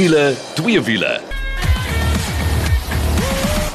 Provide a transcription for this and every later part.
Wiele, twee wiele.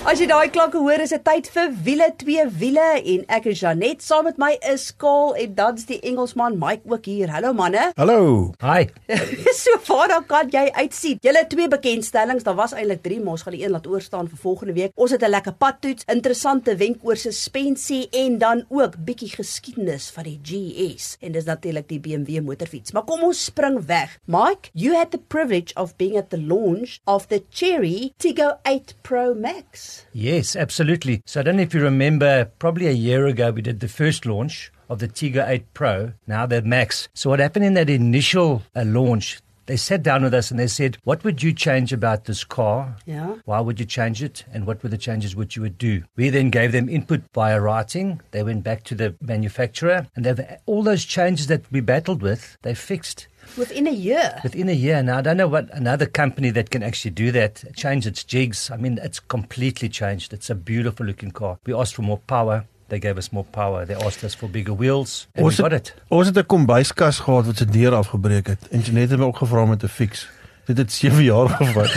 As jy daai klanke hoor, is dit tyd vir wiele twee wiele en ek is Janet. Saam met my is Kaal en dan's die Engelsman Mike ook hier. Hallo manne. Hallo. Hi. so vaar dan kan jy uitsien. Julle twee bekendstellings, daar was eintlik 3, maar ons gaan die een laat oorstaan vir volgende week. Ons het 'n lekker padtoets, interessante wenk oor suspensie en dan ook bietjie geskiedenis van die GS. En dis natuurlik die BMW motorfiets. Maar kom ons spring weg. Mike, you had the privilege of being at the launch of the Cherry Tiggo 8 Pro Max. Yes, absolutely. So I don't know if you remember, probably a year ago, we did the first launch of the Tiggo 8 Pro, now the Max. So what happened in that initial uh, launch, they sat down with us and they said, What would you change about this car? Yeah. Why would you change it? And what were the changes which you would do? We then gave them input via writing. They went back to the manufacturer and all those changes that we battled with, they fixed. Within a year. Within a year now, I don't know what another company that can actually do that, change its jigs. I mean, it's completely changed. It's a beautiful looking car. We asked for more power. They gave us more power. They asked us for bigger wheels. And Ons we got it. ons het 'n kombuiskas gehad wat se deur afgebreek het. En Jeanette het my ook gevra om dit te fix. Dit het 7 jaar gevat.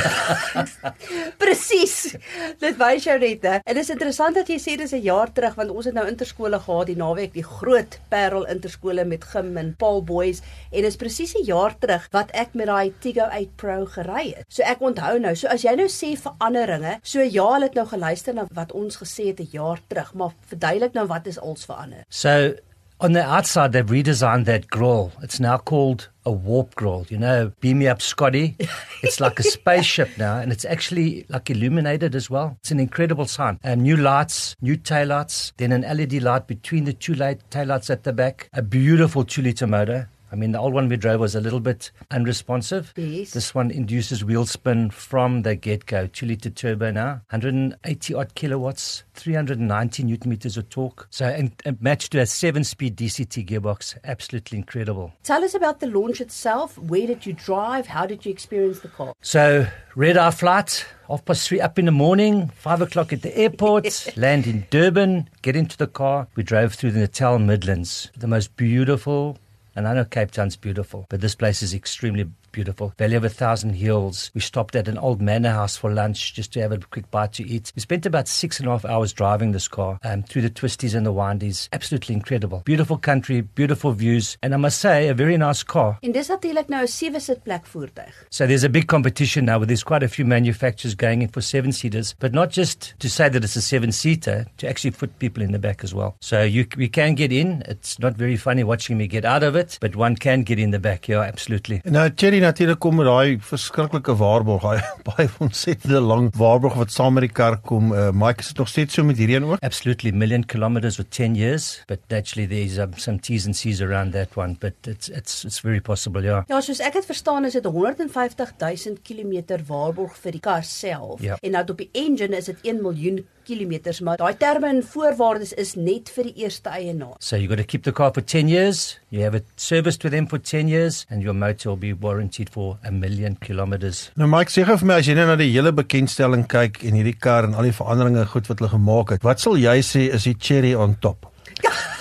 Presies. Dit wys jou net, hè. En dit is interessant dat jy sê dis 'n jaar terug want ons het nou interskole gehad die naweek, die groot Parel interskole met Gim en Paul Boys en dis presies 'n jaar terug wat ek met daai Tiggo 8 Pro gery het. So ek onthou nou, so as jy nou sê veranderinge, so ja, hulle het nou geluister na wat ons gesê het 'n jaar terug, maar verduidelik nou wat is als verander. So on the outside, they've redesigned that grille. It's now called a warp grille. You know, beam me up, Scotty. It's like a spaceship now, and it's actually like illuminated as well. It's an incredible sign. Um, new lights, new taillights, then an LED light between the two light taillights at the back. A beautiful two-liter motor. I mean, the old one we drove was a little bit unresponsive. Yes. This one induces wheel spin from the get-go. Two-liter turbo now, 180 odd kilowatts, 390 newton meters of torque. So, and, and matched to a seven-speed DCT gearbox. Absolutely incredible. Tell us about the launch itself. Where did you drive? How did you experience the car? So, red eye flight, half past three up in the morning, five o'clock at the airport, land in Durban, get into the car. We drove through the Natal Midlands, the most beautiful. And I know Cape Town's beautiful, but this place is extremely beautiful. Valley of a Thousand Hills. We stopped at an old manor house for lunch just to have a quick bite to eat. We spent about six and a half hours driving this car um, through the twisties and the windies. Absolutely incredible. Beautiful country, beautiful views, and I must say, a very nice car. En dis natuurlik nou 'n sewe sit plek voertuig. So there's a big competition now where there's quite a few manufacturers going in for seven seaters, but not just to say that it's a seven seater, to actually put people in the back as well. So you we can get in. It's not very funny watching me get out of it, but one can get in the back. Yeah, absolutely. En nou Cherry natuurlik kom met daai verskriklike waarborg, daai baie ontsettende lang waarborg wat saam met die kar kom. Uh, Mike, is dit nog steeds so met hierdie een ook? Absolutely, million kilometers with 10 years, but naturally there's um, some T's and C's around that one, but it's it's it's very possible, yeah. Ja, soos ek het verstaan is dit 150 000 km waarborg vir die kar self. Ja. En nou op die engine is dit 1 miljoen kilometers, maar daai terme en voorwaardes is net vir die eerste eienaar. So you've got to keep the car for 10 years, you have it serviced with them for 10 years, and your motor will be warranted for a million kilometers. Nou Mike, sê vir my as jy nou na die hele bekendstelling kyk en hierdie kar en al die veranderinge goed wat hulle gemaak het, wat sal jy sê is die cherry on top?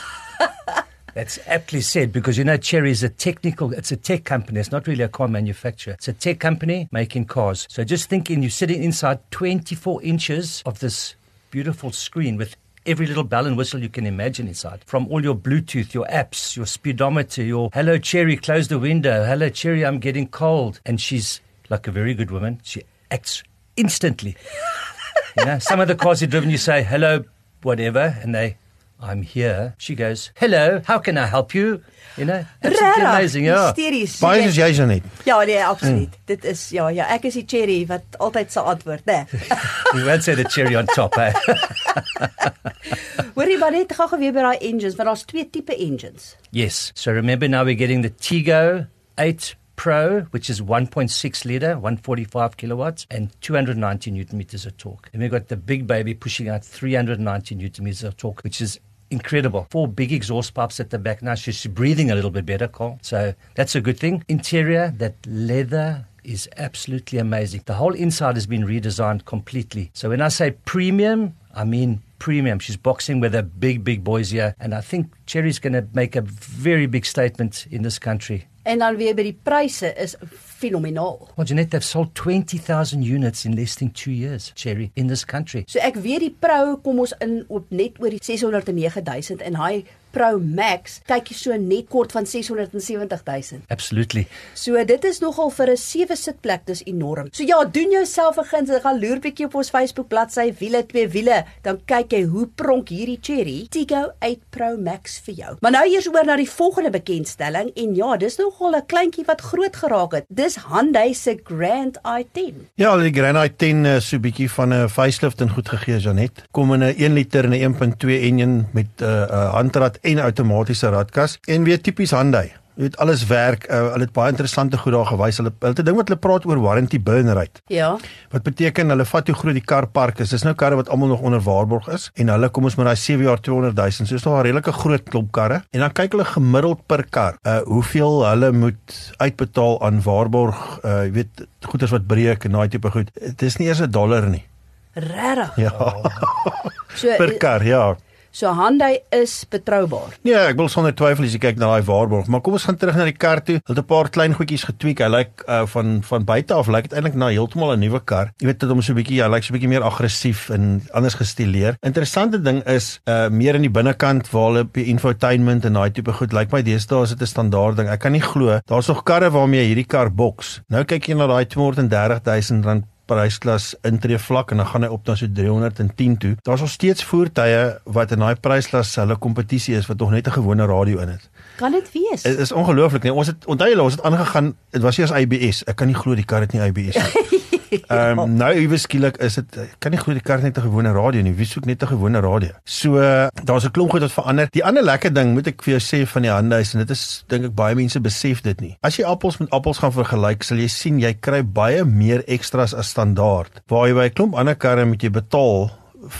That's aptly said because you know Cherry is a technical, it's a tech company. It's not really a car manufacturer. It's a tech company making cars. So just thinking you're sitting inside 24 inches of this beautiful screen with every little bell and whistle you can imagine inside. From all your Bluetooth, your apps, your speedometer, your hello Cherry, close the window. Hello Cherry, I'm getting cold. And she's like a very good woman. She acts instantly. you know, some of the cars you've driven, you say, hello, whatever, and they, I'm here. She goes, hello, how can I help you? You know, absolutely Regtig? amazing, yeah. Hysteries. Baie soos jy Janet. Ja, nee, absoluut. Mm. Dit is ja, ja, ek is die cherry wat altyd sal antwoord, né? We won't say the cherry on top, eh? Hoorie maar net gou weer by daai engines, want daar's twee tipe engines. yes. So remember now we're getting the Tigo 8 Pro, which is 1.6 liter, 145 kilowatts, and 290 newton meters of torque. And we've got the big baby pushing out 390 newton meters of torque, which is incredible. Four big exhaust pipes at the back. Now she's breathing a little bit better, Carl. So that's a good thing. Interior, that leather is absolutely amazing. The whole inside has been redesigned completely. So when I say premium, I mean premium. She's boxing with a big, big boys here. And I think Cherry's going to make a very big statement in this country. En dan weer by die pryse is fenomenaal. Well, Jeanette, they've sold 20,000 units in less than two years, Cherry, in this country. So ek weet die Pro kom ons in op net oor die 609000 en hy Pro Max kyk jy so net kort van 670000. Absolutely. So dit is nogal vir 'n sewe sitplek dis enorm. So ja, doen jouself 'n guns, gaan loer bietjie op ons Facebook bladsy wiele twee wiele, dan kyk jy hoe pronk hierdie Cherry Tiggo 8 Pro Max vir jou. Maar nou eers oor na die volgende bekendstelling en ja, dis nogal 'n kleintjie wat groot geraak het. Dis Hyundai se Grand i10. Ja, die Grand i10 is so 'n bietjie van 'n facelift en goed gegee, Janet. Kom in 'n 1 liter en 'n 1.2 enjin met 'n uh, uh, handrat en outomatiese radkas en weer tipies Hyundai. Jy weet alles werk. Uh, hulle het baie interessante goed daar gewys. Hulle hulle het 'n ding wat hulle praat oor warranty burn rate. Ja. Wat beteken hulle vat hoe groot die karpark is. Dis nou karre wat almal nog onder waarborg is en hulle kom ons met daai 7 jaar 200 000. So is nog 'n redelike groot klomp karre. En dan kyk hulle gemiddeld per kar, uh hoeveel hulle moet uitbetaal aan waarborg, uh jy weet goederes wat breek en daai tipe goed. Dit is nie eers 'n dollar nie. Regtig. Ja. So per kar, ja. So Hyundai is betroubaar. Nee, ek wil sonder twyfel as jy kyk na daai waarborg, maar kom ons gaan terug na die kar toe. Hulle het 'n paar klein goedjies getweek. Hy lyk uh, van van buite af lyk dit eintlik na heeltemal 'n nuwe kar. Jy weet dit hom so 'n bietjie, hy lyk so 'n bietjie meer aggressief en anders gestileer. Interessante ding is uh meer in die binnekant waar hulle by infotainment en daai tipe goed lyk my deesdae is dit 'n standaard ding. Ek kan nie glo daar's nog karre waarmee hierdie kar boks. Nou kyk jy na daai 230 000 rand prysklas intree vlak en dan gaan hy op na so 310 toe. Daar's nog steeds voertuie wat in daai prysklas hulle kompetisie is wat nog net 'n gewone radio in het. Kan dit wees? Dit is ongelooflik nee. Ons het onthou julle ons het aangegaan. Dit was eers ABS. Ek kan nie glo die kar het nie ABS nie. Ehm um, nou iewes skielik is dit ek kan nie glo die kar net 'n gewone radio nie. Wie soek net 'n gewone radio? So daar's 'n klomp goed wat verander. Die ander lekker ding moet ek vir jou sê van die Hyundai en dit is dink ek baie mense besef dit nie. As jy appels met appels gaan vergelyk, sal jy sien jy kry baie meer ekstras as standaard. Waar jy by 'n klomp ander karre moet jy betaal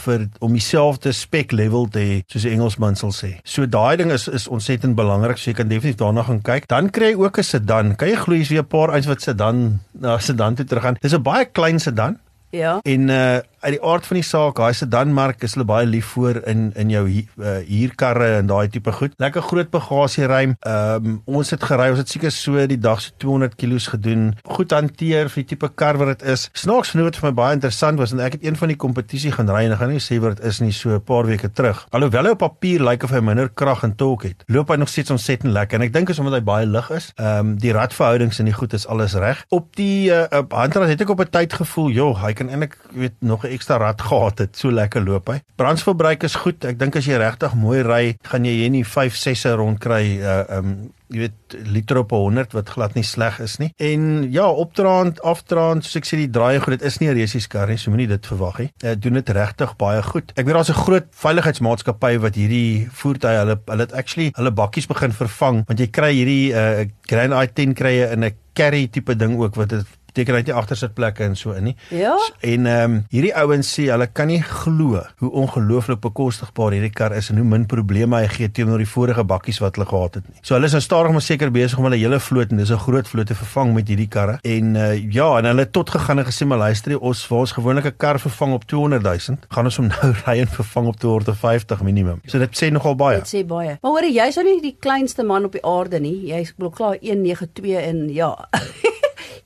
vir om dieselfde spek level te hê soos die Engelsman sal sê. So daai ding is is ontsettend belangrik. So jy kan definitief daarna gaan kyk. Dan kry jy ook 'n sedan. Kan jy glo hier's weer 'n paar eens wat sedan na sedan toe teruggaan. Dis 'n baie klein sedan Ja. en uh uit die aard van die saak, daai sedanmark is hulle baie lief voor in in jou hu- uh, huurkarre en daai tipe goed. Lekker groot bagasieruim. Ehm um, ons het gery, ons het seker so die dag so 200 kg gedoen. Goed hanteer vir die tipe kar wat dit is. Snaaks genoeg wat vir my baie interessant was en ek het een van die kompetisie gaan ry en ek gaan nie sê wat dit is nie so 'n paar weke terug. Alhoewel hy op papier lyk of hy minder krag en torque het, loop hy nog steeds ontsettend lekker en ek dink is omdat hy baie lig is. Ehm um, die radverhoudings en die goed is alles reg. Op die uh, uh, handrat het ek op 'n tyd gevoel, joh, hy kan eintlik weet nog 'n ekstra rad gehad het. So lekker loop hy. Brandverbruik is goed. Ek dink as jy regtig mooi ry, gaan jy hier nie 5 6e rond kry uh um jy weet liter op 100 wat glad nie sleg is nie. En ja, opdraand, afdraand, soos ek sê die draai goed, dit is nie 'n resies kar nie, so moenie dit verwag nie. Dit doen dit regtig baie goed. Ek weet daar's 'n groot veiligheidsmaatskappy wat hierdie voertuie, hulle hulle het actually hulle bakkies begin vervang want jy kry hierdie uh Grand i10 krye in 'n carry tipe ding ook wat dit beteken hy het nie agtersitplekke en so in nie. Ja. En ehm um, hierdie ouens sê hulle kan nie glo hoe ongelooflik bekostigbaar hierdie kar is en hoe min probleme hy gee teenoor die vorige bakkies wat hulle gehad het nie. So hulle is nou stadig maar seker besig om hulle hele vloot en dis 'n groot vloot te vervang met hierdie karre. En uh, ja, en hulle het tot gegaan en gesê maar luister, jy, ons waar ons gewoonlik 'n kar vervang op 200 000, gaan ons hom nou ry en vervang op 250 minimum. So dit sê nogal baie. Dit sê baie. Maar hoor jy's nou nie die kleinste man op die aarde nie. Jy's blok klaar 192 en ja.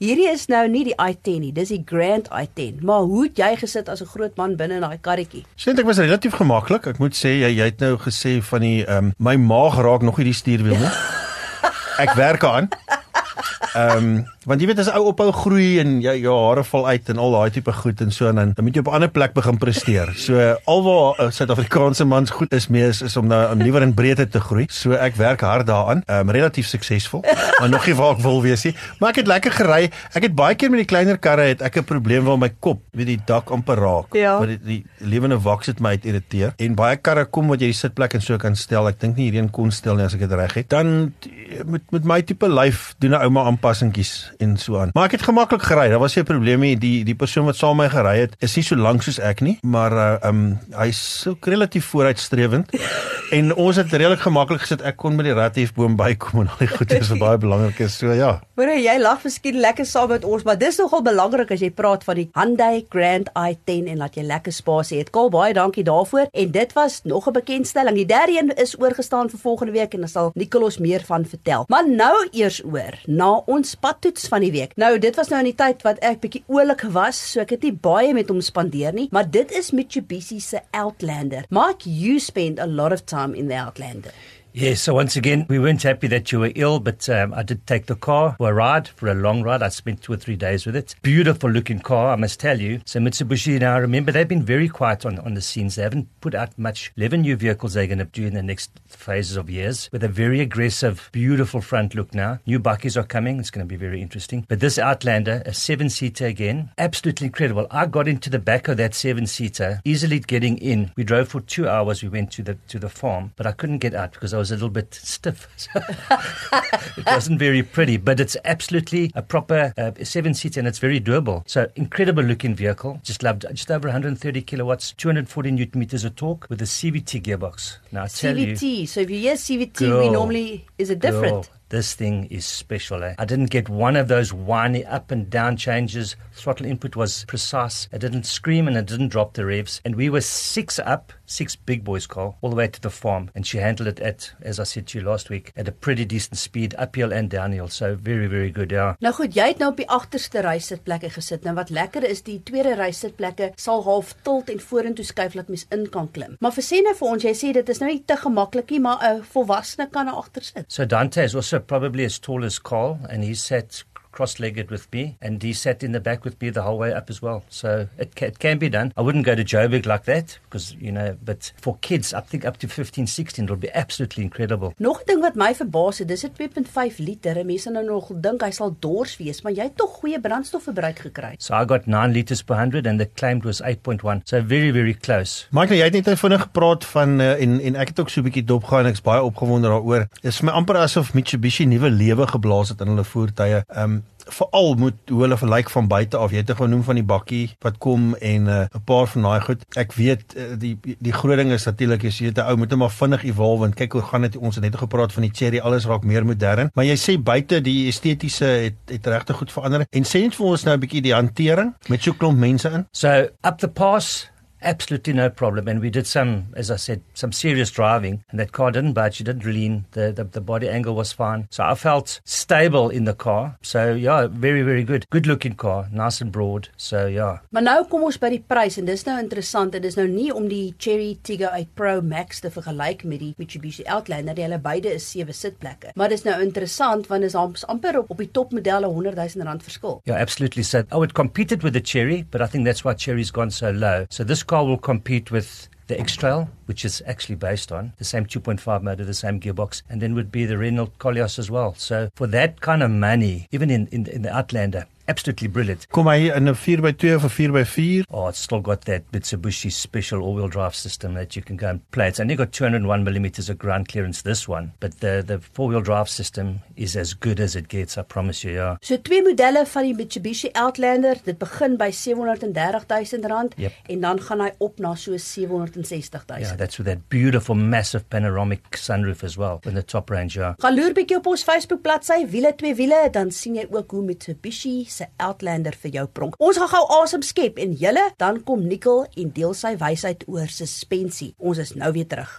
Hierdie is nou nie die i10 nie, dis die Grand i10. Maar hoe het jy gesit as 'n groot man binne in daai karretjie? Sien ek was relatief gemaklik. Ek moet sê jy jy het nou gesê van die ehm um, my maag raak nog nie die stuurwiel nie. Ek werk aan. Ehm um, want jy weet as ou ophou groei en jou jou hare val uit en al daai tipe goed en so en dan dan moet jy op 'n ander plek begin presteer. So alwaar uh, Suid-Afrikaanse mans goed is mee is, is om nou om liewer in breedte te groei. So ek werk hard daaraan. Ehm um, relatief suksesvol. Maar nog nie waar ek wil wees nie. Maar ek het lekker gery. Ek het baie keer met die kleiner karre het ek 'n probleem waar my kop, weet die dak amper raak. Ja. Maar die, die lewende waks het my uit irriteer. En baie karre kom wat jy die sitplek en so kan stel. Ek dink nie hierdie een kon stel nie as ek dit reg het. Dan met met my tipe lyf doen 'n ouma aanpassingkies en so aan. Maar ek het gemaklik gery. Daar was nie 'n probleem nie. Die die persoon wat saam met my gery het, is nie so lank soos ek nie, maar uh um hy's so relatief vooruitstrewend. en ons het redelik gemaklik gesit. Ek kon met die rathiefboom bykom en al die goed is wat baie belangrik is. So ja. Hoor jy lag miskien lekker saam met ons, maar dis nogal belangrik as jy praat van die Hyundai Grand i10 en laat jy lekker spasie het. Kol baie dankie daarvoor. En dit was nog 'n bekendstelling. Die derde een is oorgestaan vir volgende week en dan sal Nicolos meer van vertel. Maar nou eers oor na ons padtoets van die week. Nou dit was nou in die tyd wat ek bietjie oulik was, so ek het nie baie met hom spandeer nie, maar dit is Mitsubishi se Outlander. Mark, you spend a lot of time in the Outlander. Yes, so once again, we weren't happy that you were ill, but um, I did take the car for a ride, for a long ride. I spent two or three days with it. Beautiful looking car, I must tell you. So Mitsubishi, now I remember, they've been very quiet on, on the scenes. They haven't put out much. 11 new vehicles they're going to do in the next phases of years with a very aggressive, beautiful front look now. New buckies are coming. It's going to be very interesting. But this Outlander, a seven-seater again, absolutely incredible. I got into the back of that seven-seater, easily getting in. We drove for two hours. We went to the, to the farm, but I couldn't get out because I was a little bit stiff. it wasn't very pretty, but it's absolutely a proper uh, seven seater and it's very durable. So incredible looking vehicle. Just loved just over 130 kilowatts, 240 newton meters of torque with a CVT gearbox. Now I CVT. you, So if you hear CVT, we normally is it different? Girl, this thing is special. Eh? I didn't get one of those whiny up and down changes. Throttle input was precise. It didn't scream and it didn't drop the revs. And we were six up, six big boys, Carl, all the way to the farm. And she handled it at, as I said to you last week, at a pretty decent speed, uphill and downhill. So very, very good. Yeah. Nou goed, jy het nou op die agterste rysitplekke gesit. Nou wat lekker is, die tweede rysitplekke sal half tilt en vorentoe skuif laat mens in kan klim. Maar vir sê nou vir ons, jy sê dit is nou nie te gemaklik nie, maar 'n volwassene kan daar agter sit. So Dante is also probably as tall as Carl, and he sat cross-legged with me, and he sat in the back with me the whole way up as well. So it, ca- it can be done. I wouldn't go to Joburg like that because you know, but for kids, I think up to 15, 16, it'll be absolutely incredible. Nog 'n ding wat my verbaas het, dis 'n 2.5 liter. En mense nou nog dink hy sal dors wees, maar jy het tog goeie brandstofverbruik gekry. So I got nine liters per hundred, and the claimed was 8.1. So very, very close. Michael, jy het net vinnig gepraat van uh, en en ek het ook so 'n bietjie dopgegaan en ek's baie opgewonde daaroor. Dit is my amper asof Mitsubishi nuwe lewe geblaas het in hulle voertuie. Um veral moet hoe hulle verlyk van buite af. Jy het dit genoem van die bakkie wat kom en 'n uh, paar van daai goed. Ek weet uh, die die groot ding is natuurlik as jy dit 'n ou moet hom maar vinnig evolve en kyk hoe gaan dit. Ons het net gepraat van die Cherry, alles raak meer modern. Maar jy sê buite die estetiese het het regtig goed verander. En sê net vir ons nou 'n bietjie die hantering met so 'n klomp mense in. So up the pass, absolutely no problem. And we did some, as I said, some serious driving, and that car didn't budge, it didn't lean. The, the the body angle was fine, so I felt stable in the car. So yeah, very very good, good looking car, nice and broad. So yeah, Maar nou kom ons by die prys en dis nou interessant en dis nou nie om die Cherry Tiggo 8 Pro Max te vergelyk met die Mitsubishi Outlander, die hulle beide is sewe sitplekke. Maar dis nou interessant want am- amper op op die topmodelle 100 000 rand verskil. yeah, absolutely. So oh, it competed with the Cherry, but I think that's why Cherry's gone so low. So this car will compete with. The X-Trail, which is actually based on the same 2.5 motor, the same gearbox, and then would be the Renault Koleos as well. So for that kind of money, even in, in, in the Outlander, absolutely brilliant. Kom hy in 'n 4x2 of 'n 4x4? Oh, it's still got that Mitsubishi special all-wheel drive system that you can go and play. It's only got 201 millimeters of ground clearance, this one, but the, the four-wheel drive system is as good as it gets, I promise you, yeah. So twee modelle van die Mitsubishi Outlander, dit begin by 730 000 rand Yep. en dan gaan hy op na so 760 000. Yeah, that's with that beautiful, massive panoramic sunroof as well in the top range, yeah. Gaan loer bietjie op ons Facebook bladsy Wiele twee wiele, dan sien jy ook hoe Mitsubishi se Outlander vir jou pronk. Ons gaan gou asem skep en julle, dan kom Nicole en deel sy wysheid oor suspensie. Ons is nou weer terug.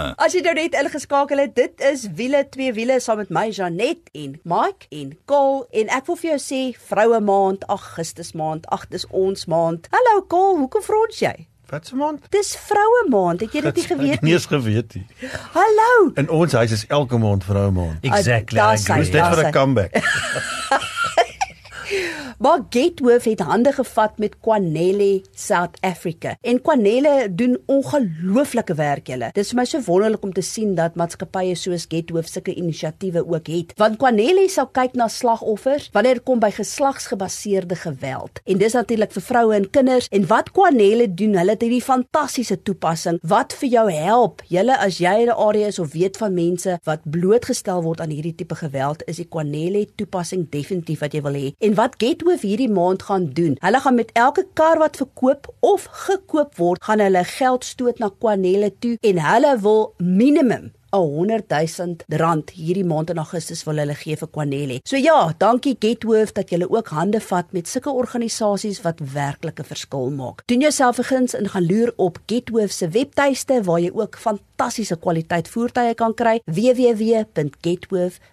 As jy nou net ingeskakel het, dit is Wiele twee wiele saam met my Janet en Mike en Cole en ek wil vir jou sê vroue maand, Augustus maand, ag dis ons maand. Hallo Cole, hoekom frons jy? Wat se maand? Dis vroue maand. Het jy dit nie Ek geweet het nie nie? eens geweet nie. Hallo. In ons huis is elke maand vroue maand. Exactly. sy- agree. Dis net Ja, vir 'n comeback. Maar Gatewolf het hande gevat met Kwanele South Africa. En Kwanele doen ongelooflike werk julle. Dit is vir my so wonderlik om te sien dat maatskappye soos Gatewolf sulke inisiatiewe ook het. Want Kwanele sal kyk na slagoffers wanneer dit kom by geslagsgebaseerde geweld. En dis natuurlik vir vroue en kinders. En wat Kwanele doen, hulle het hierdie fantastiese toepassing wat vir jou help. Julle as jy in 'n area is of weet van mense wat blootgestel word aan hierdie tipe geweld, is die Kwanele toepassing definitief wat jy wil hê. En wat Gethoof hierdie maand gaan doen, hulle gaan met elke kar wat verkoop of gekoop word, gaan hulle geld stoot na Kwanele toe en hulle wil minimum 'n 100 000 rand hierdie maand in Augustus wil hulle gee vir Kwanele. So ja, dankie Gethoof dat julle ook hande vat met sulke organisasies wat werklik 'n verskil maak. Doen jouself 'n guns en gaan loer op Gethoof se webtuiste waar jy ook fantastiese kwaliteit voertuie kan kry www.gethoof.co.za.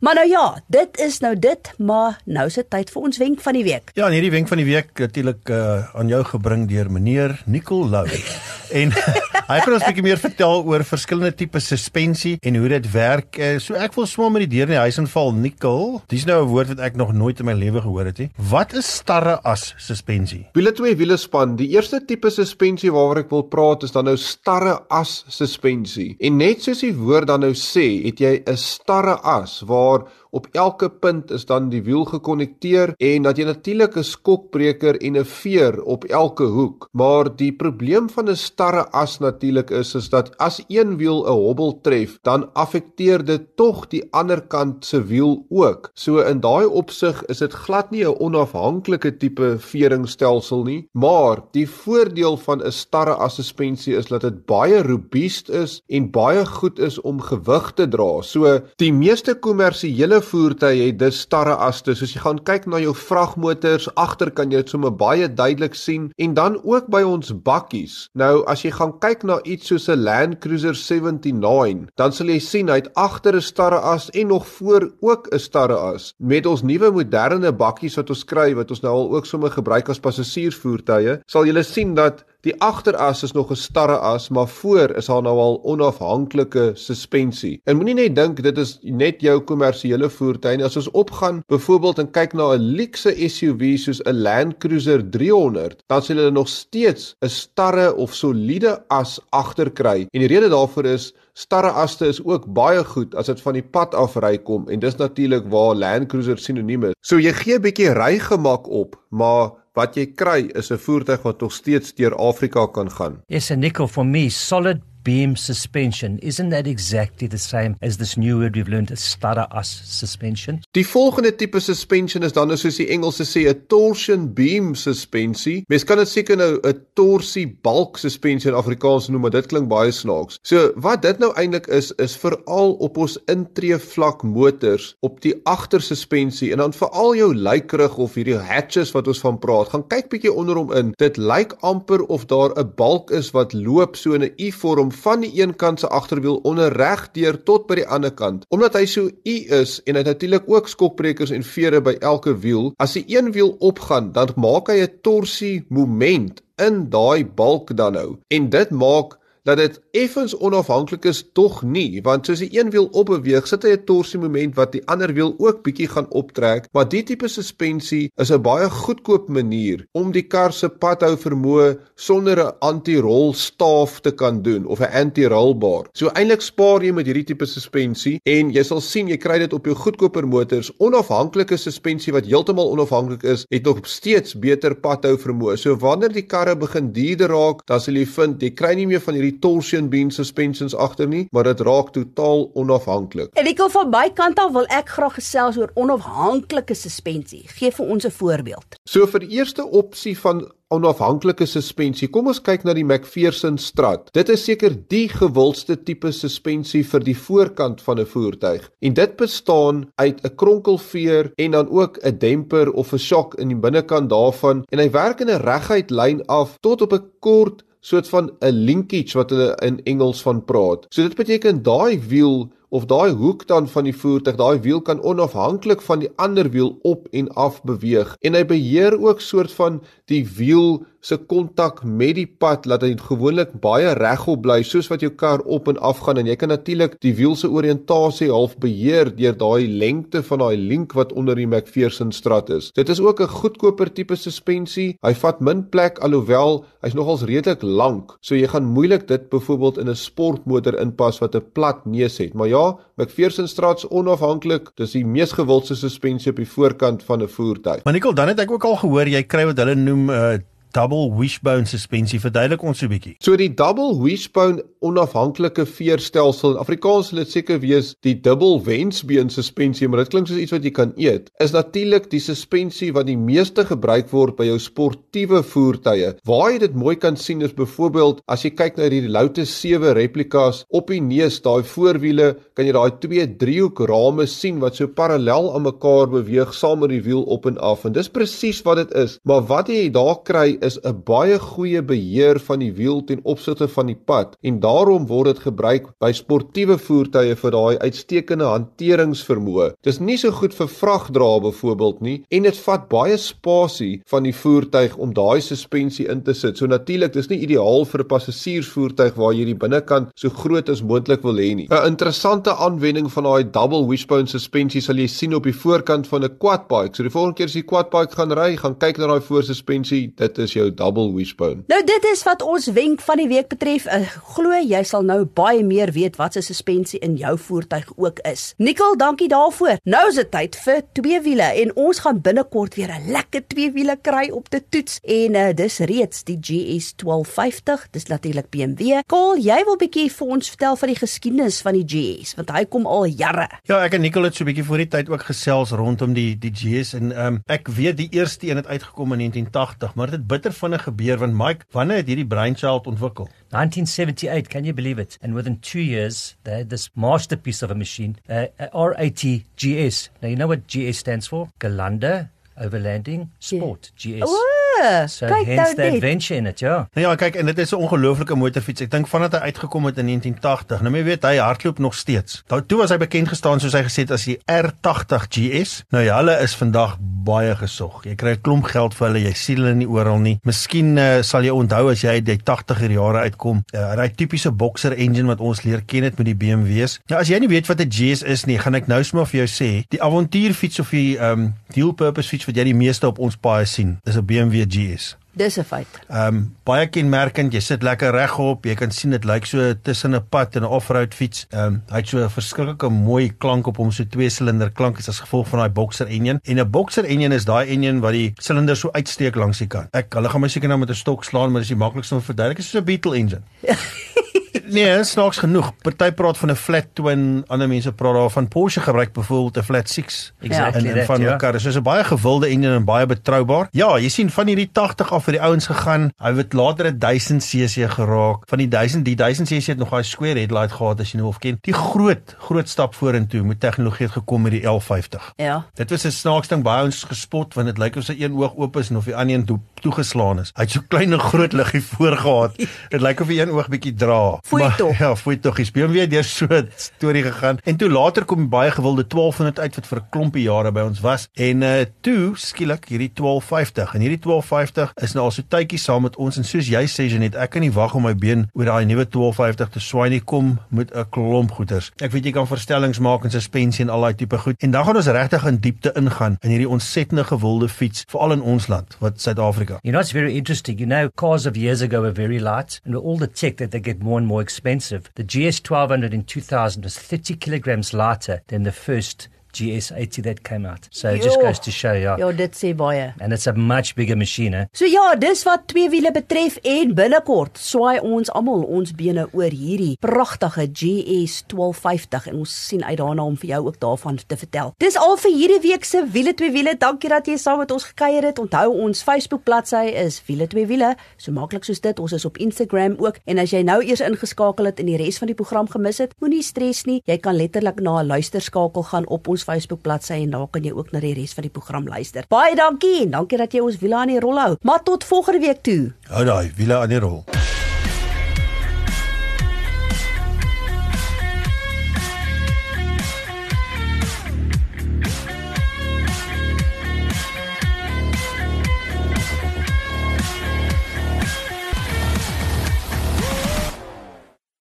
Maar nou ja, dit is nou dit, maar nou is dit tyd vir ons wenk van die week. Ja, en hierdie wenk van die week natuurlik uh, aan jou gebring deur meneer Nicol Lou. en hy gaan ons 'n bietjie meer vertel oor verskillende tipe suspensie en hoe dit werk. Uh, so ek wil sommer met die deur in die huis inval, Nicol. Dis nou 'n woord wat ek nog nooit in my lewe gehoor het nie. Wat is starre as suspensie? Wiele twee wiele span. Die eerste tipe suspensie waaroor ek wil praat is dan nou starre as suspensie. En net soos die woord dan nou sê, het jy 'n starre as waar op elke punt is dan die wiel gekonnekteer en dat jy natuurlik 'n skokbreker en 'n veer op elke hoek. Maar die probleem van 'n starre as natuurlik is is dat as een wiel 'n hobbel tref, dan affekteer dit tog die ander kant se wiel ook. So in daai opsig is dit glad nie 'n onafhanklike tipe veringstelsel nie, maar die voordeel van 'n starre as suspensie is dat dit baie robuust is en baie goed is om gewig te dra. So die meeste kommersiële voertuie het dus starre aste. Soos jy gaan kyk na jou vragmotors, agter kan jy dit sommer baie duidelik sien en dan ook by ons bakkies. Nou as jy gaan kyk na iets soos 'n Land Cruiser 79, dan sal jy sien hy het agter 'n starre as en nog voor ook 'n starre as. Met ons nuwe moderne bakkies wat ons kry wat ons nou al ook sommer gebruik as passasiersvoertuie, sal jy sien dat Die agteras is nog 'n starre as, maar voor is daar nou al onafhanklike suspensie. En moenie net dink dit is net jou kommersiële voertuie. As ons opgaan byvoorbeeld en kyk na 'n luukse SUV soos 'n Land Cruiser 300, dan sal hulle nog steeds 'n starre of soliede as agter kry. En die rede daarvoor is Starre aste is ook baie goed as dit van die pad af ry kom en dis natuurlik waar Land Cruiser sinoniem is. So jy gee 'n bietjie rygemak op, maar wat jy kry is 'n voertuig wat nog steeds deur Afrika kan gaan. Yes, and Nickel, for me, solid beam suspension, isn't that exactly the same as this new word we've learned, a stutter us suspension? Die volgende tipe suspension is dan soos die Engelse sê 'n torsion beam suspensie. Mens kan dit seker nou 'n torsie balk suspensie in Afrikaans noem, maar dit klink baie snaaks. So wat dit nou eintlik is is veral op ons intree vlak motors op die agtersuspensie en dan veral jou luikrug of hierdie hatches wat ons van praat. Gaan kyk bietjie onder hom in. Dit lyk amper of daar 'n balk is wat loop so in 'n U-vorm van die een kant se agterwiel onder reg deur tot by die ander kant. Omdat hy so U is en hy natuurlik ook skokbrekers en vere by elke wiel, as die een wiel opgaan, dan maak hy 'n torsie moment in daai balk dan nou. En dit maak dat dit effens onafhanklik is tog nie want soos die een wiel opbeweeg sit hy 'n torsie moment wat die ander wiel ook bietjie gaan optrek maar die tipe suspensie is 'n baie goedkoop manier om die kar se padhou vermoë sonder 'n anti-rol staaf te kan doen of 'n anti-rolbaar so eintlik spaar jy met hierdie tipe suspensie en jy sal sien jy kry dit op jou goedkoper motors. Onafhanklike suspensie wat heeltemal onafhanklik is het nog steeds beter padhou vermoë so wanneer die karre begin duurder raak dan sal jy vind jy kry nie meer van hierdie torsion beam suspensions agter nie, maar dit raak totaal onafhanklik. En ek wil van my kant af wil ek graag gesels oor onafhanklike suspensie. Gee vir ons 'n voorbeeld. So vir die eerste opsie van onafhanklike suspensie. Kom ons kyk na die McPherson Strat. Dit is seker die gewildste tipe suspensie vir die voorkant van 'n voertuig. En dit bestaan uit 'n kronkelveer en dan ook 'n demper of 'n shock in die binnekant daarvan en hy werk in 'n reguit lyn af tot op 'n kort soort van 'n linkage wat hulle in Engels van praat. So dit beteken daai wiel of daai hoek dan van die voertuig, daai wiel kan onafhanklik van die ander wiel op en af beweeg en hy beheer ook soort van die wiel se kontak met die pad laat hy gewoonlik baie regop bly soos wat jou kar op en af gaan en jy kan natuurlik die wiel se oriëntasie half beheer deur daai lengte van daai link wat onder die McPherson straat is. Dit is ook 'n goedkoper tipe suspensie. Hy vat min plek alhoewel hy's nogals redelik lank. So jy gaan moeilik dit byvoorbeeld in 'n sportmotor inpas wat 'n plat neus het. Maar ja, McPherson straat's onafhanklik. Dis die mees gewildste suspensie op die voorkant van 'n voertuig. Maar Nicole, dan het ek ook al gehoor jy kry wat hulle noem 'n uh, double wishbone suspensie. Verduidelik ons so 'n bietjie. So die double wishbone onafhanklike veerstelsel in Afrikaans sal dit seker wees die dubbel wensbeen suspensie, maar dit klink soos iets wat jy kan eet. Is natuurlik die suspensie wat die meeste gebruik word by jou sportiewe voertuie. Waar jy dit mooi kan sien is byvoorbeeld as jy kyk na hierdie Lotus 7 replikas op die neus, daai voorwiele, kan jy daai twee driehoekrame sien wat so parallel aan mekaar beweeg saam met die wiel op en af en dis presies wat dit is. Maar wat jy daar kry is 'n baie goeie beheer van die wiel ten opsigte van die pad en daarom word dit gebruik by sportiewe voertuie vir daai uitstekende hanteringsvermoë. Dis nie so goed vir vragdra byvoorbeeld nie en dit vat baie spasie van die voertuig om daai suspensie in te sit. So natuurlik, dis nie ideaal vir 'n passasiersvoertuig waar jy die binnekant so groot as moontlik wil hê nie. 'n Interessante aanwending van daai double wishbone suspensie sal jy sien op die voorkant van 'n quad bike. So die volgende keer as jy quad bike gaan ry, gaan kyk na daai voorsuspensie. Dit is jou double wishbone. Nou dit is wat ons wenk van die week betref. Uh, glo jy sal nou baie meer weet wat se suspensie in jou voertuig ook is. Nikkel, dankie daarvoor. Nou is dit tyd vir twee wiele en ons gaan binnekort weer 'n lekker twee wiele kry op te toets en uh, dis reeds die GS 1250. Dis natuurlik BMW. Kol, jy wil bietjie vir ons vertel van die geskiedenis van die GS want hy kom al jare. Ja, ek en Nicole het so 'n bietjie voor die tyd ook gesels rondom die die GS en um, ek weet die eerste een het uitgekom in 1980, maar dit het bitter vinnig gebeur want Mike, wanneer het hierdie brainchild ontwikkel? 1978, can you believe it? And within two years, they had this masterpiece of a machine, uh, a R80 GS. Now, you know what GS stands for? Galanda, Overlanding, Sport, GS. O, So kyk hence the nou net. adventure in it, ja. Nou ja, kyk en dit is 'n ongelooflike motorfiets. Ek dink vandat hy uitgekom het in 1980. Nou jy weet hy hardloop nog steeds. Nou toe was hy bekend gestaan soos hy gesê het as die R80 GS. Nou ja, hulle is vandag baie gesog. Jy kry 'n klomp geld vir hulle. Jy sien hulle nie oral nie. Miskien uh, sal jy onthou as jy uit die 80er jare uitkom, uh, daai tipiese boxer engine wat ons leer ken het met die BMW's. Nou as jy nie weet wat 'n GS is nie, gaan ek nou sommer vir jou sê, die avontuurfiets of die um dual purpose fiets wat jy die meeste op ons paaie sien, is 'n BMW GS. Dis 'n feit. Ehm um, baie kenmerkend, jy sit lekker regop, jy kan sien dit lyk so tussen 'n pad en 'n off-road fiets. Ehm um, hy het so 'n verskriklike mooi klank op hom, so twee silinder klank is as gevolg van daai boxer engine. En 'n boxer engine is daai engine wat die silinders so uitsteek langs die kant. Ek hulle gaan my seker nou met 'n stok slaan, maar dis die maklikste om te verduidelik. Is so 'n Beetle engine. Nee, snaaks genoeg. Party praat van 'n flat twin, ander mense praat daarvan Porsche gebruik byvoorbeeld 'n flat 6 Exactly in, in that, van ja. mekaar. So is 'n baie gewilde engine en baie betroubaar. Ja, jy sien van hierdie 80 af vir die ouens gegaan. Hy het later 'n 1000 cc geraak. Van die 1000, die 1000 cc het nog daai square headlight gehad as jy nou of ken. Die groot, groot stap vorentoe met tegnologie het gekom met die L50. Ja. Dit was 'n snaaks ding baie ons gespot want dit lyk of sy een oog oop is en of die ander een toe, toegeslaan is. Hy het so klein en groot liggie voor gehad. Dit lyk of die een oog bietjie dra. Maar- tog. Ja, foei tog. Die speel weer deur so 'n storie gegaan. En toe later kom die baie gewilde 1200 uit wat vir 'n klompie jare by ons was. En uh toe skielik hierdie 1250. En hierdie 1250 is nou al so tydjie saam met ons en soos jy sê Janet, ek kan nie wag om my been oor daai nuwe 1250 te swaai nie kom met 'n klomp goeters. Ek weet jy kan verstellings maak en suspensie en al daai tipe goed. En dan gaan ons regtig in diepte ingaan in hierdie ontsettende gewilde fiets, veral in ons land, wat Suid-Afrika. You know, it's very interesting. You know, cars of years ago were very light, and with all the tech that they get more and more expensive. The GS 1200 in 2000 was 30 kilograms lighter than the first GS 80 that came out. So it just Jo. goes to show, yeah. Ja, dit sê baie. And it's a much bigger machine, eh? So ja, dis wat twee wiele betref en binnekort swaai ons almal ons bene oor hierdie pragtige GS 1250 en ons sien uit daarna om vir jou ook daarvan te vertel. Dis al vir hierdie week se wiele twee wiele. Dankie dat jy saam met ons gekuier het. Onthou ons Facebook bladsy is wiele twee wiele. So maklik soos dit. Ons is op Instagram ook en as jy nou eers ingeskakel het en die res van die program gemis het, moenie stres nie. Jy kan letterlik na 'n luisterskakel gaan op ons Facebook bladsy en daar kan jy ook na die res van die program luister. Baie dankie en dankie dat jy ons wiele aan die rol hou. Maar tot volgende week toe. Hou daai wiele aan die rol.